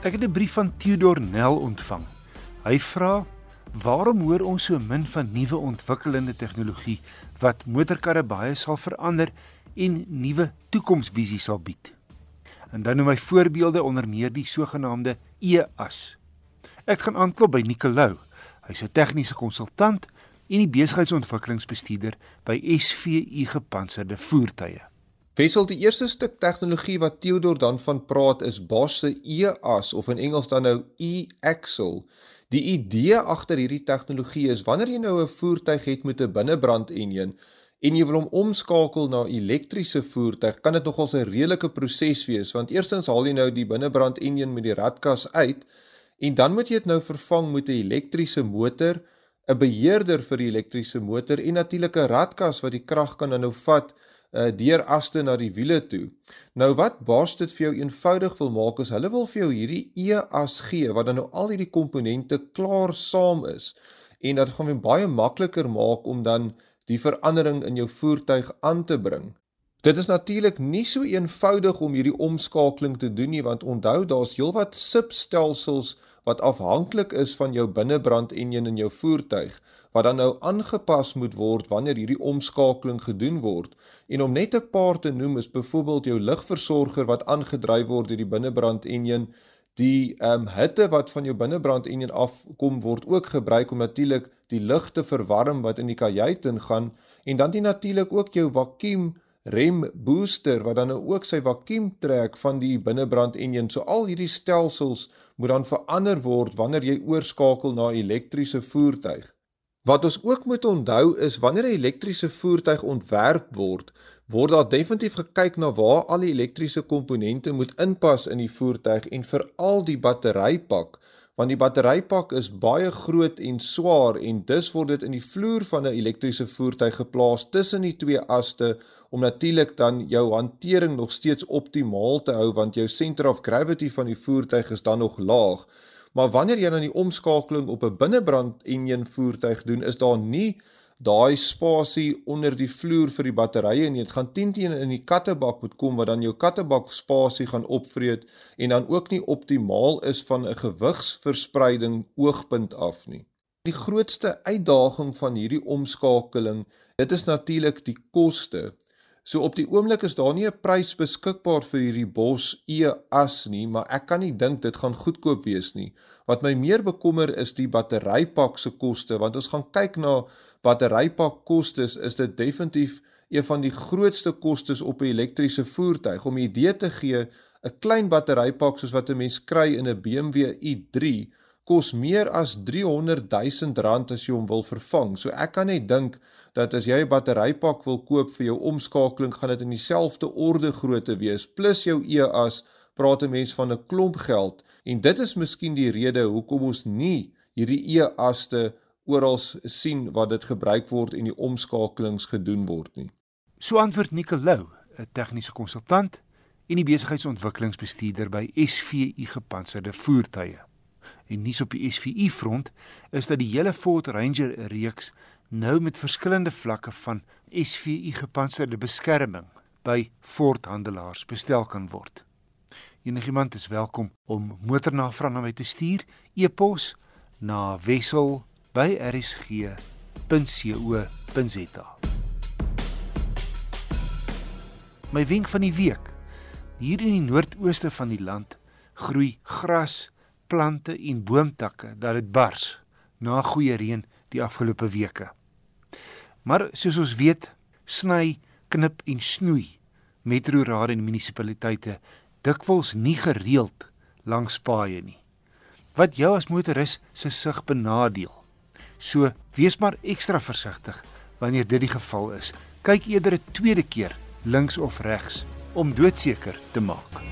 Ek het 'n brief van Theodor Nel ontvang. Hy vra: "Waarom hoor ons so min van nuwe ontwikkelende tegnologie wat motorkarre baie sal verander en nuwe toekomsvisies sal bied?" En dan noem hy voorbeelde onder meer die sogenaamde E-as. Ek gaan aanklop by Nicolou. Hy's 'n tegniese konsultant en die besigheidsontwikkelingsbestuurder by SVU Gepantserde Voertuie. Wessel die eerste stuk tegnologie wat Theodor dan van praat is Bosch se E-as of in Engels dan nou E-axle. Die idee agter hierdie tegnologie is wanneer jy nou 'n voertuig het met 'n binnebrand enjin en jy wil hom omskakel na elektriese voertuig, kan dit nogals 'n redelike proses wees want eerstens haal jy nou die binnebrand enjin met die radkas uit en dan moet jy dit nou vervang met 'n elektriese motor, 'n beheerder vir die elektriese motor en natuurlik 'n radkas wat die krag kan nou vat uh, deur aste na die wiele toe. Nou wat Bosch dit vir jou eenvoudig wil maak is hulle wil vir jou hierdie E-as gee wat dan nou al hierdie komponente klaar saam is en dit gaan weer baie makliker maak om dan die verandering in jou voertuig aan te bring. Dit is natuurlik nie so eenvoudig om hierdie omskakeling te doen nie want onthou daar's heelwat substelsels wat afhanklik is van jou binnebrand enjin in jou voertuig wat dan nou aangepas moet word wanneer hierdie omskakeling gedoen word. En om net 'n paar te noem is byvoorbeeld jou ligversorger wat aangedryf word deur die binnebrand enjin, die ehm um, hitte wat van jou binnebrand enjin afkom word ook gebruik om natuurlik die lug te verwarm wat in die kajuit ingaan en dan die natuurlik ook jou vakuum rem booster wat dan nou ook sy vakuum trek van die binnebrand enjin. So al hierdie stelsels moet dan verander word wanneer jy oorskakel na elektriese voertuig. Wat ons ook moet onthou is wanneer 'n elektriese voertuig ontwerp word, word daar definitief gekyk na waar al die elektriese komponente moet inpas in die voertuig en veral die batterypak, want die batterypak is baie groot en swaar en dus word dit in die vloer van 'n elektriese voertuig geplaas tussen die twee aste om natuurlik dan jou hantering nog steeds optimaal te hou want jou center of gravity van die voertuig is dan nog laag. Maar wanneer jy dan die omskakeling op 'n binnebrand enjin voertuig doen, is daar nie daai spasie onder die vloer vir die batterye nie. Dit gaan teen teen in die kattebak moet kom wat dan jou kattebak spasie gaan opvreet en dan ook nie optimaal is van 'n gewigsverspreiding oogpunt af nie. Die grootste uitdaging van hierdie omskakeling, dit is natuurlik die koste. So op die oomblik is daar nie 'n prys beskikbaar vir hierdie Bosch E-as nie, maar ek kan nie dink dit gaan goedkoop wees nie. Wat my meer bekommer is die batterypak se koste, want ons gaan kyk na batterypak kostes, is dit definitief een van die grootste kostes op 'n elektriese voertuig. Om 'n idee te gee, 'n klein batterypak soos wat 'n mens kry in 'n BMW i3 kos meer as 300 000 rand as jy hom wil vervang. So ek kan net dink dat as jy 'n batterypak wil koop vir jou omskakeling, gaan dit in dieselfde orde grootte wees plus jou E-as praat 'n mens van 'n klomp geld en dit is miskien die rede hoekom ons nie hierdie E-aste oral sien waar dit gebruik word en die omskakelings gedoen word nie. So antwoord Nicolou, 'n tegniese konsultant en die besigheidsontwikkelingsbestuurder by SVU Gepantserde Voertuie. En nuus op die SVU front is dat die hele Ford Ranger reeks nou met verskillende vlakke van SVU gepantserde beskerming by Ford handelaars bestel kan word. Enigiemand is welkom om motornavrae na my te stuur e-pos na wissel@rsg.co.za. My wenk van die week. Hier in die noordooste van die land groei gras plante en boomtakke dat dit bars na goeie reën die afgelope weke. Maar soos ons weet, sny, knip en snoei metroraad en munisipaliteite dikwels nie gereeld langs paaie nie. Wat jou as motoris se sig benadeel. So wees maar ekstra versigtig wanneer dit die geval is. Kyk eerder 'n tweede keer links of regs om doodseker te maak.